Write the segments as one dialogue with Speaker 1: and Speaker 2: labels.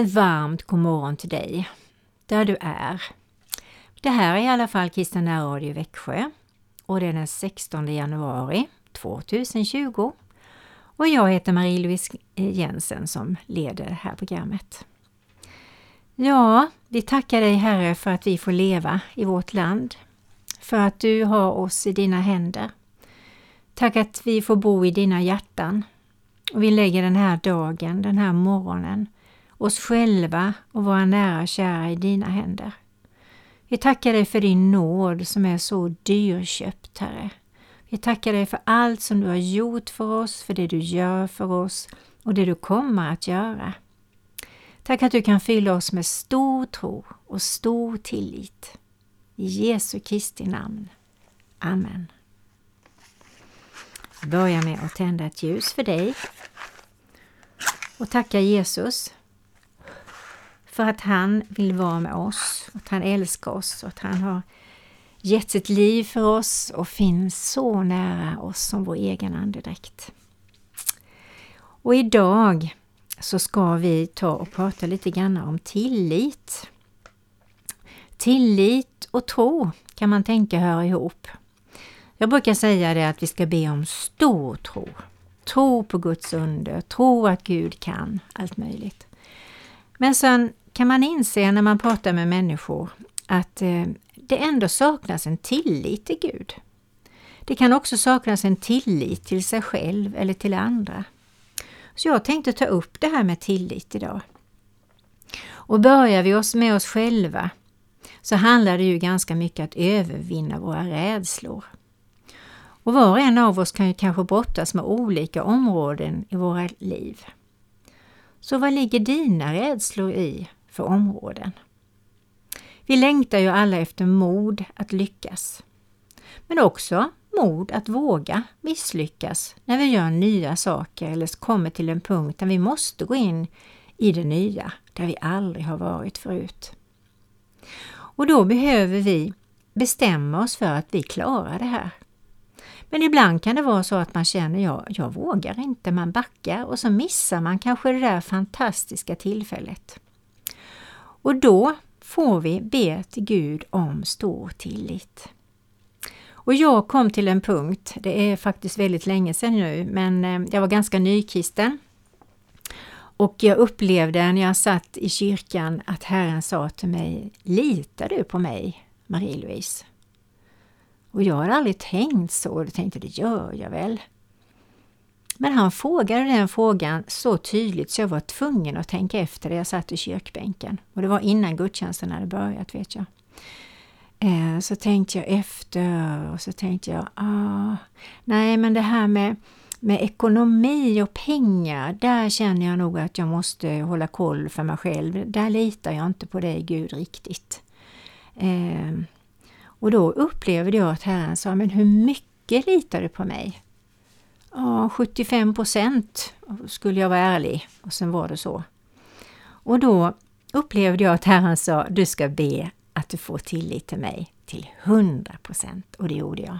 Speaker 1: Ett varmt god morgon till dig, där du är. Det här är i alla fall Kristen Radio Växjö och det är den 16 januari 2020. Och jag heter Marie-Louise Jensen som leder det här programmet. Ja, vi tackar dig Herre för att vi får leva i vårt land, för att du har oss i dina händer. Tack att vi får bo i dina hjärtan. Och vi lägger den här dagen, den här morgonen, oss själva och våra nära och kära i dina händer. Vi tackar dig för din nåd som är så dyrköpt, Herre. Vi tackar dig för allt som du har gjort för oss, för det du gör för oss och det du kommer att göra. Tack att du kan fylla oss med stor tro och stor tillit. I Jesu Kristi namn. Amen. Jag börjar med att tända ett ljus för dig och tacka Jesus för att han vill vara med oss, att han älskar oss och att han har gett sitt liv för oss och finns så nära oss som vår egen andedräkt. Och idag så ska vi ta och prata lite grann om tillit. Tillit och tro kan man tänka hör ihop. Jag brukar säga det att vi ska be om stor tro. Tro på Guds under, tro att Gud kan allt möjligt. Men sen kan man inse när man pratar med människor att eh, det ändå saknas en tillit till Gud. Det kan också saknas en tillit till sig själv eller till andra. Så jag tänkte ta upp det här med tillit idag. Och börjar vi oss med oss själva så handlar det ju ganska mycket att övervinna våra rädslor. Och var och en av oss kan ju kanske brottas med olika områden i våra liv. Så vad ligger dina rädslor i för områden? Vi längtar ju alla efter mod att lyckas. Men också mod att våga misslyckas när vi gör nya saker eller kommer till en punkt där vi måste gå in i det nya, där vi aldrig har varit förut. Och då behöver vi bestämma oss för att vi klarar det här. Men ibland kan det vara så att man känner, ja, jag vågar inte, man backar och så missar man kanske det där fantastiska tillfället. Och då får vi be till Gud om stor tillit. Och jag kom till en punkt, det är faktiskt väldigt länge sedan nu, men eh, jag var ganska nykristen. Och jag upplevde när jag satt i kyrkan att Herren sa till mig, litar du på mig, Marie-Louise? Och jag har aldrig tänkt så, och tänkte det gör jag väl. Men han frågade den frågan så tydligt så jag var tvungen att tänka efter det jag satt i kyrkbänken. Och det var innan gudstjänsten hade börjat vet jag. Eh, så tänkte jag efter och så tänkte jag, ah, nej men det här med, med ekonomi och pengar, där känner jag nog att jag måste hålla koll för mig själv. Där litar jag inte på dig Gud riktigt. Eh, och då upplevde jag att Herren sa, men hur mycket litar du på mig? Ja, 75 procent skulle jag vara ärlig. Och sen var det så. Och då upplevde jag att Herren sa, du ska be att du får tillit till mig till 100 procent. Och det gjorde jag.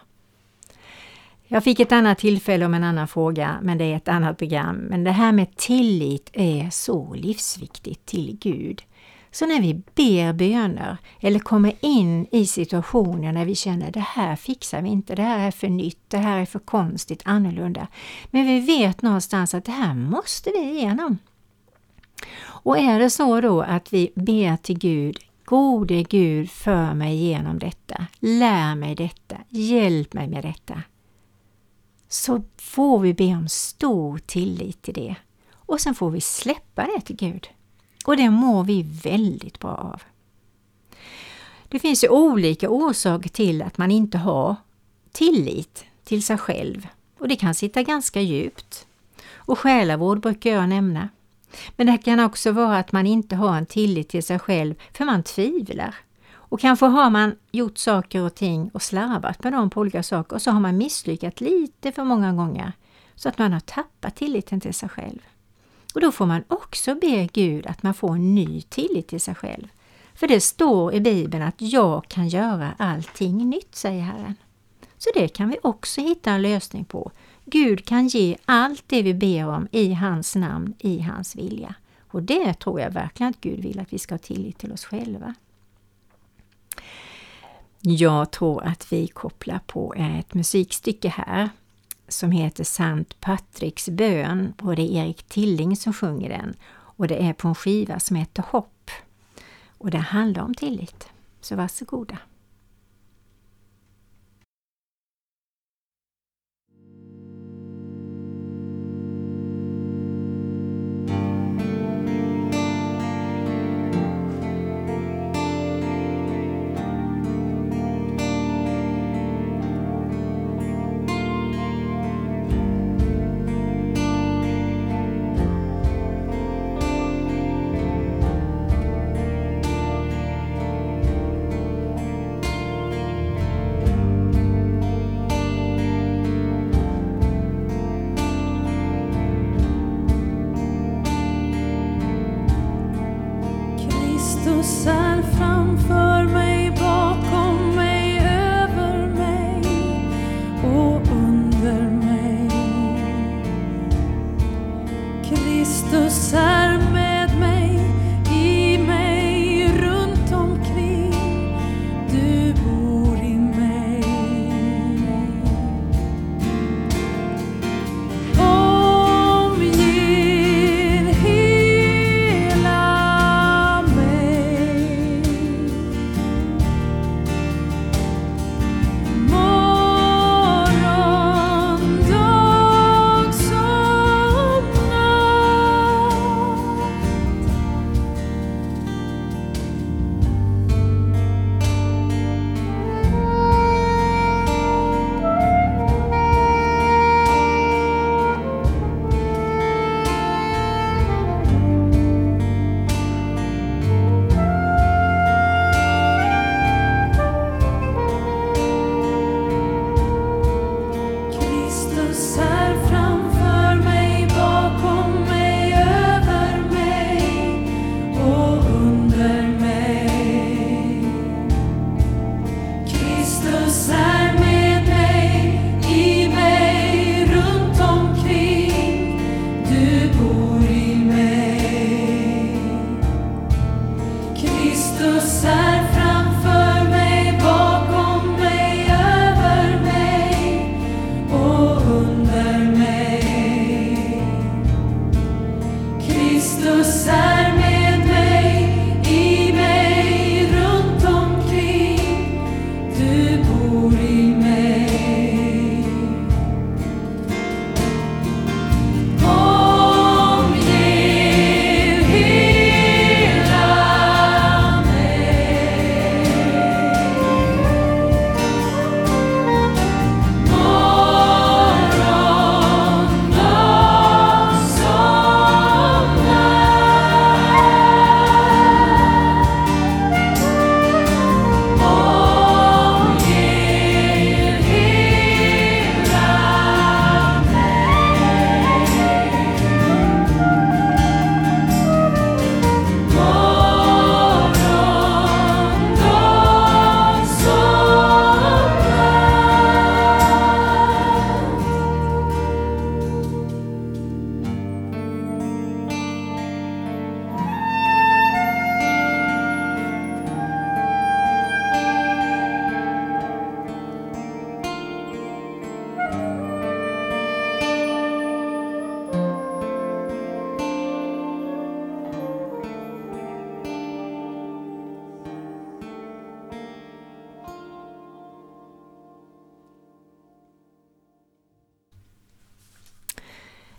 Speaker 1: Jag fick ett annat tillfälle om en annan fråga, men det är ett annat program. Men det här med tillit är så livsviktigt till Gud. Så när vi ber böner eller kommer in i situationer när vi känner det här fixar vi inte, det här är för nytt, det här är för konstigt, annorlunda. Men vi vet någonstans att det här måste vi igenom. Och är det så då att vi ber till Gud, Gode Gud, för mig igenom detta, lär mig detta, hjälp mig med detta. Så får vi be om stor tillit till det och sen får vi släppa det till Gud. Och det mår vi väldigt bra av. Det finns ju olika orsaker till att man inte har tillit till sig själv och det kan sitta ganska djupt. Och själavård brukar jag nämna. Men det kan också vara att man inte har en tillit till sig själv för man tvivlar. Och kanske har man gjort saker och ting och slarvat med dem på olika saker och så har man misslyckats lite för många gånger så att man har tappat tilliten till sig själv. Och då får man också be Gud att man får en ny tillit till sig själv. För det står i Bibeln att jag kan göra allting nytt, säger Herren. Så det kan vi också hitta en lösning på. Gud kan ge allt det vi ber om i hans namn, i hans vilja.
Speaker 2: Och det tror jag verkligen att Gud vill att vi ska ha tillit till oss själva. Jag tror att vi kopplar på ett musikstycke här som heter Sankt Patricks bön och det är Erik Tilling som sjunger den. Och det är på en skiva som heter Hopp. Och det handlar om tillit. Så varsågoda!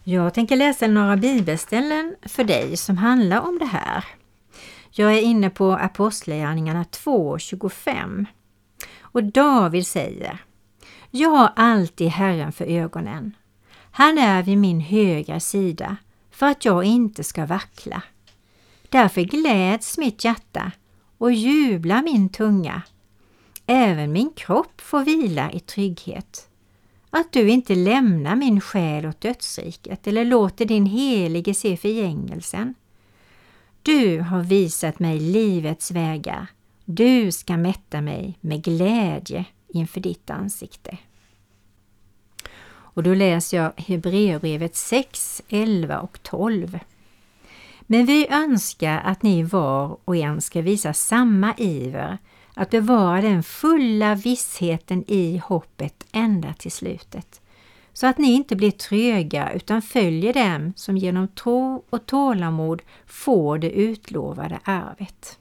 Speaker 2: Jag tänker läsa några bibelställen för dig som handlar om det här. Jag är inne på Apostlagärningarna 2.25 och David säger Jag har alltid Herren för ögonen. Han är vid min högra sida för att jag inte ska vackla. Därför gläds mitt hjärta och jublar min tunga. Även min kropp får vila i trygghet att du inte lämnar min själ åt dödsriket eller låter din helige se förgängelsen. Du har visat mig livets vägar. Du ska mätta mig med glädje inför ditt ansikte. Och då läser jag Hebreerbrevet 6, 11 och 12.
Speaker 1: Men vi önskar att ni var och en ska visa samma iver att bevara den fulla vissheten i hoppet ända till slutet. Så att ni inte blir tröga utan följer dem som genom tro och tålamod får det utlovade arvet.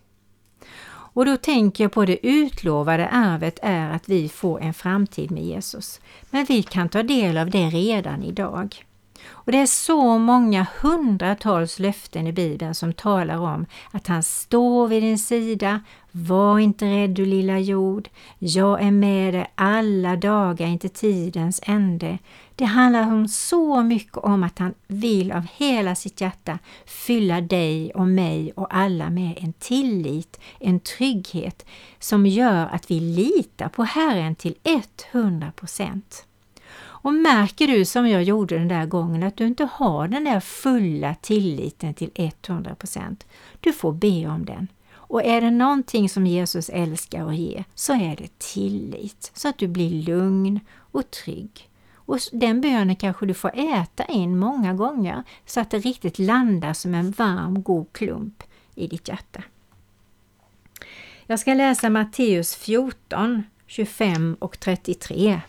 Speaker 1: Och då tänker jag på det utlovade arvet är att vi får en framtid med Jesus. Men vi kan ta del av det redan idag. Och Det är så många hundratals löften i Bibeln som talar om att han står vid din sida. Var inte rädd du lilla jord. Jag är med dig alla dagar intill tidens ände. Det handlar om så mycket om att han vill av hela sitt hjärta fylla dig och mig och alla med en tillit, en trygghet som gör att vi litar på Herren till 100 procent. Och märker du som jag gjorde den där gången att du inte har den där fulla tilliten till 100 procent, du får be om den. Och är det någonting som Jesus älskar att ge så är det tillit, så att du blir lugn och trygg. Och den bönen kanske du får äta in många gånger så att det riktigt landar som en varm god klump i ditt hjärta. Jag ska läsa Matteus 14, 25 och 33.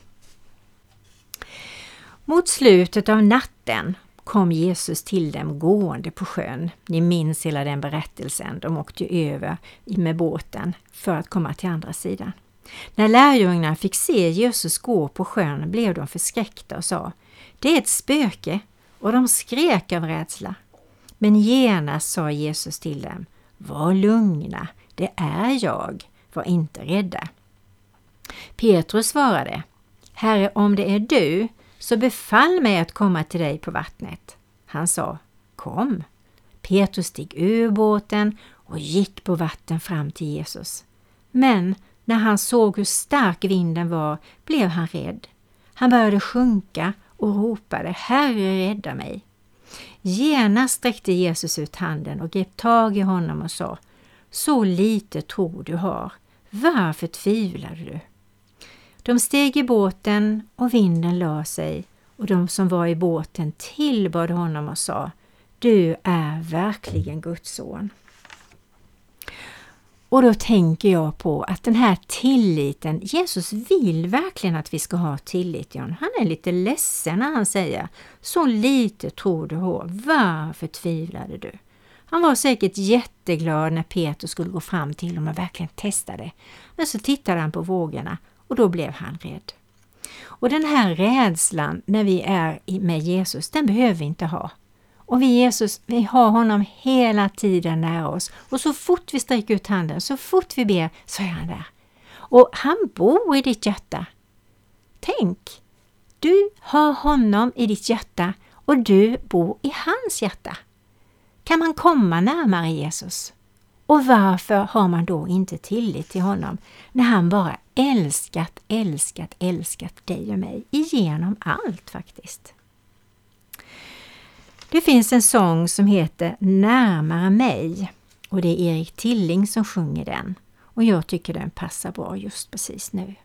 Speaker 1: Mot slutet av natten kom Jesus till dem gående på sjön. Ni minns hela den berättelsen. De åkte ju över med båten för att komma till andra sidan. När lärjungarna fick se Jesus gå på sjön blev de förskräckta och sa Det är ett spöke och de skrek av rädsla. Men genast sa Jesus till dem Var lugna, det är jag, var inte rädda. Petrus svarade Herre, om det är du, så befall mig att komma till dig på vattnet. Han sa Kom. Petrus steg ur båten och gick på vatten fram till Jesus. Men när han såg hur stark vinden var blev han rädd. Han började sjunka och ropade Herre rädda mig. Genast sträckte Jesus ut handen och grep tag i honom och sa Så lite tro du har, varför tvivlar du? De steg i båten och vinden la sig och de som var i båten tillbad honom och sa Du är verkligen Guds son. Och då tänker jag på att den här tilliten, Jesus vill verkligen att vi ska ha tillit John. Han är lite ledsen när han säger Så lite tror du har, varför tvivlade du? Han var säkert jätteglad när Peter skulle gå fram till honom och verkligen testa det. Men så tittade han på vågorna och då blev han rädd. Och den här rädslan när vi är med Jesus, den behöver vi inte ha. Och vi Jesus, vi har honom hela tiden nära oss. Och så fort vi sträcker ut handen, så fort vi ber, så är han där. Och han bor i ditt hjärta. Tänk, du har honom i ditt hjärta och du bor i hans hjärta. Kan man komma närmare Jesus? Och varför har man då inte tillit till honom när han bara älskat, älskat, älskat dig och mig igenom allt faktiskt? Det finns en sång som heter Närmare mig och det är Erik Tilling som sjunger den och jag tycker den passar bra just precis nu.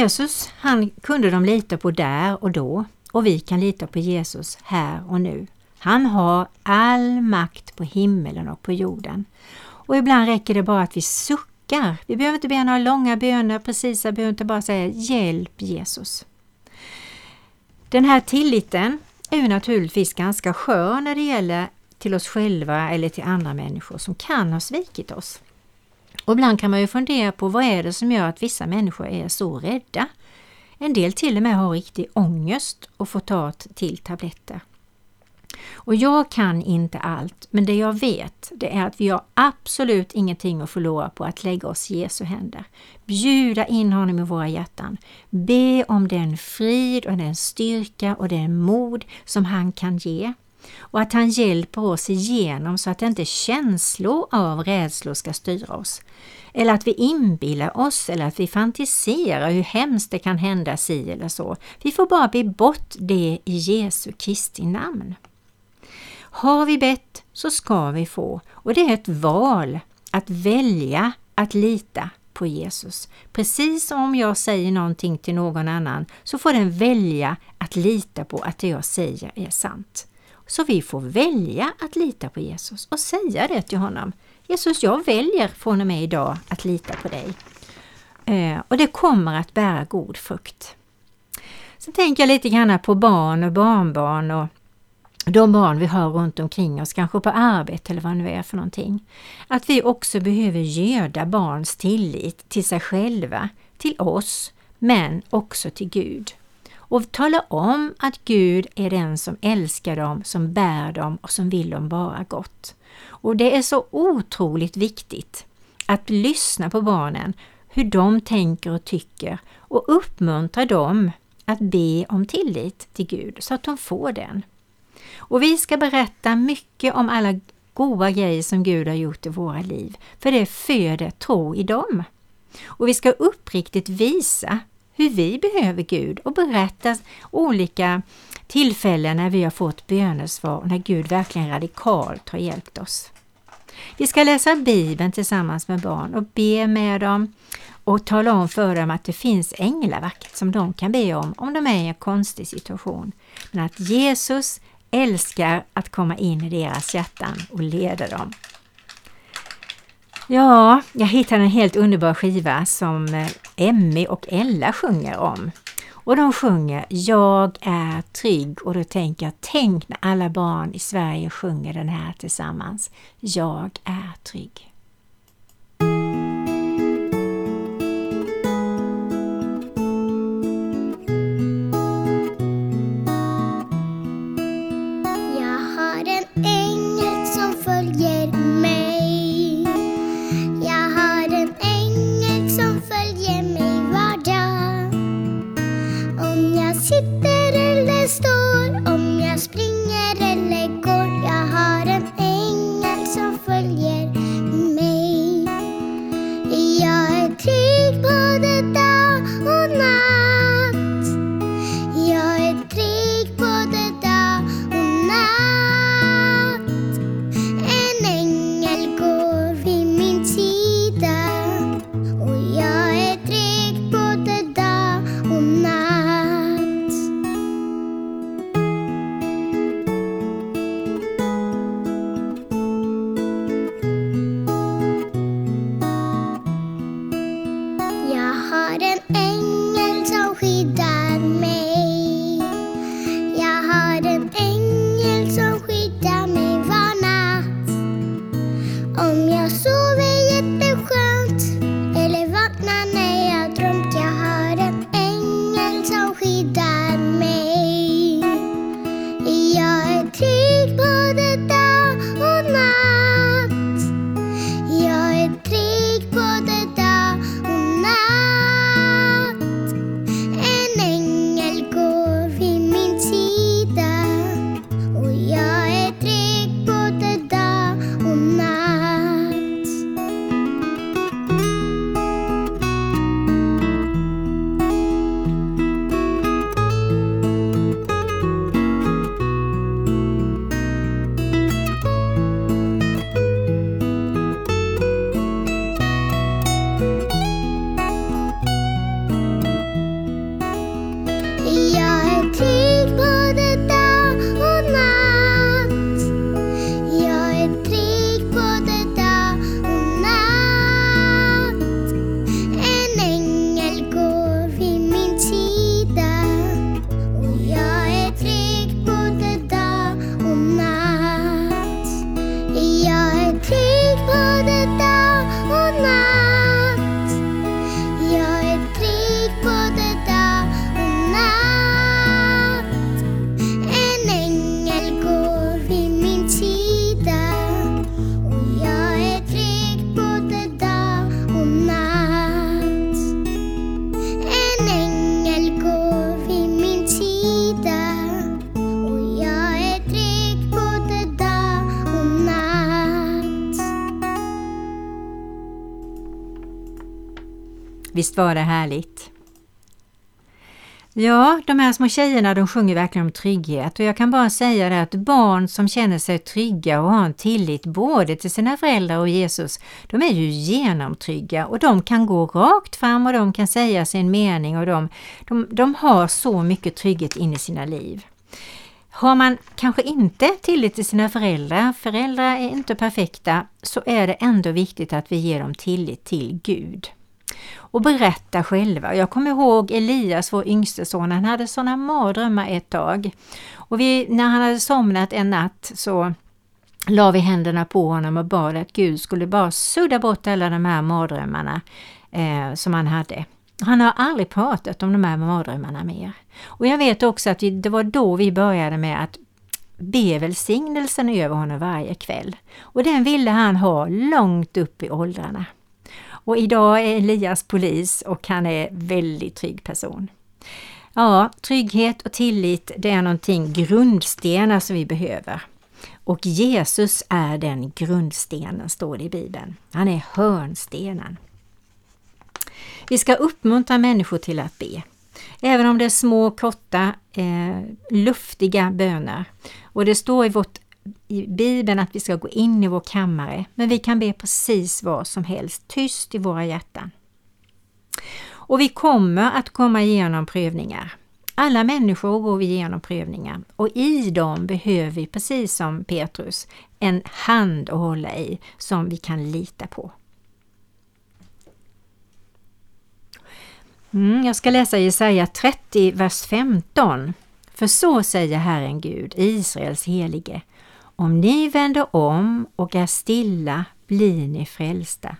Speaker 1: Jesus han kunde de lita på där och då och vi kan lita på Jesus här och nu. Han har all makt på himmelen och på jorden. Och ibland räcker det bara att vi suckar. Vi behöver inte be några långa böner, precisa böner, utan bara säga Hjälp Jesus. Den här tilliten är ju naturligtvis ganska skör när det gäller till oss själva eller till andra människor som kan ha svikit oss. Och ibland kan man ju fundera på vad är det som gör att vissa människor är så rädda? En del till och med har riktig ångest och får ta till tabletter. Och jag kan inte allt, men det jag vet det är att vi har absolut ingenting att förlora på att lägga oss i Jesu händer. Bjuda in honom i våra hjärtan. Be om den frid och den styrka och den mod som han kan ge. Och att han hjälper oss igenom så att inte känslor av rädslor ska styra oss. Eller att vi inbillar oss eller att vi fantiserar hur hemskt det kan hända si eller så. Vi får bara be bort det i Jesu Kristi namn. Har vi bett så ska vi få och det är ett val att välja att lita på Jesus. Precis som om jag säger någonting till någon annan så får den välja att lita på att det jag säger är sant. Så vi får välja att lita på Jesus och säga det till honom. Jesus, jag väljer från och med idag att lita på dig. Eh, och det kommer att bära god frukt. Sen tänker jag lite grann på barn och barnbarn och de barn vi har runt omkring oss, kanske på arbete eller vad det nu är för någonting. Att vi också behöver göda barns tillit till sig själva, till oss, men också till Gud. Och tala om att Gud är den som älskar dem, som bär dem och som vill dem bara gott. Och det är så otroligt viktigt att lyssna på barnen, hur de tänker och tycker och uppmuntra dem att be om tillit till Gud så att de får den. Och vi ska berätta mycket om alla goda grejer som Gud har gjort i våra liv, för det föder tro i dem. Och vi ska uppriktigt visa hur vi behöver Gud och berätta olika tillfällen när vi har fått bönesvar och när Gud verkligen radikalt har hjälpt oss. Vi ska läsa Bibeln tillsammans med barn och be med dem och tala om för dem att det finns änglavakt som de kan be om om de är i en konstig situation. Men att Jesus älskar att komma in i deras hjärtan och leda dem. Ja, jag hittade en helt underbar skiva som eh, Emmy och Ella sjunger om. Och de sjunger Jag är trygg och då tänker jag, tänk när alla barn i Sverige sjunger den här tillsammans. Jag är trygg. Visst var det härligt? Ja, de här små tjejerna de sjunger verkligen om trygghet och jag kan bara säga det att barn som känner sig trygga och har en tillit både till sina föräldrar och Jesus, de är ju genomtrygga och de kan gå rakt fram och de kan säga sin mening och de, de, de har så mycket trygghet in i sina liv. Har man kanske inte tillit till sina föräldrar, föräldrar är inte perfekta, så är det ändå viktigt att vi ger dem tillit till Gud och berätta själva. Jag kommer ihåg Elias, vår yngste son, han hade sådana mardrömmar ett tag. Och vi, när han hade somnat en natt så la vi händerna på honom och bad att Gud skulle bara sudda bort alla de här mardrömmarna eh, som han hade. Han har aldrig pratat om de här mardrömmarna mer. Och jag vet också att vi, det var då vi började med att be välsignelsen över honom varje kväll. Och den ville han ha långt upp i åldrarna. Och idag är Elias polis och han är väldigt trygg person. Ja, trygghet och tillit det är någonting grundstenar som vi behöver. Och Jesus är den grundstenen, står det i Bibeln. Han är hörnstenen. Vi ska uppmuntra människor till att be. Även om det är små, korta, eh, luftiga böner. Och det står i vårt i Bibeln att vi ska gå in i vår kammare, men vi kan be precis vad som helst, tyst i våra hjärtan. Och vi kommer att komma igenom prövningar. Alla människor går vi igenom prövningar och i dem behöver vi, precis som Petrus, en hand att hålla i som vi kan lita på. Mm, jag ska läsa Jesaja 30, vers 15. För så säger Herren Gud, Israels helige. Om ni vänder om och är stilla blir ni frälsta.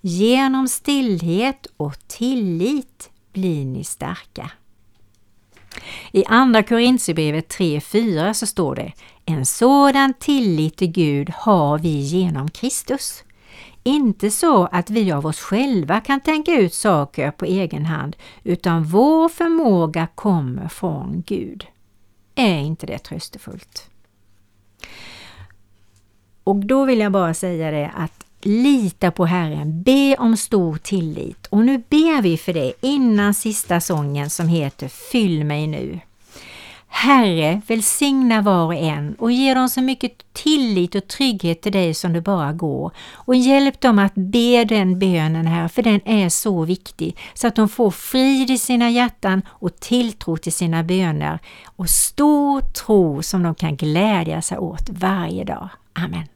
Speaker 1: Genom stillhet och tillit blir ni starka. I Andra Korintierbrevet 3.4 så står det En sådan tillit till Gud har vi genom Kristus. Inte så att vi av oss själva kan tänka ut saker på egen hand, utan vår förmåga kommer från Gud. Är inte det tröstefullt? Och då vill jag bara säga det att lita på Herren, be om stor tillit. Och nu ber vi för det innan sista sången som heter Fyll mig nu. Herre, välsigna var och en och ge dem så mycket tillit och trygghet till dig som det bara går. Och hjälp dem att be den bönen här, för den är så viktig, så att de får frid i sina hjärtan och tilltro till sina böner och stor tro som de kan glädja sig åt varje dag. Amen.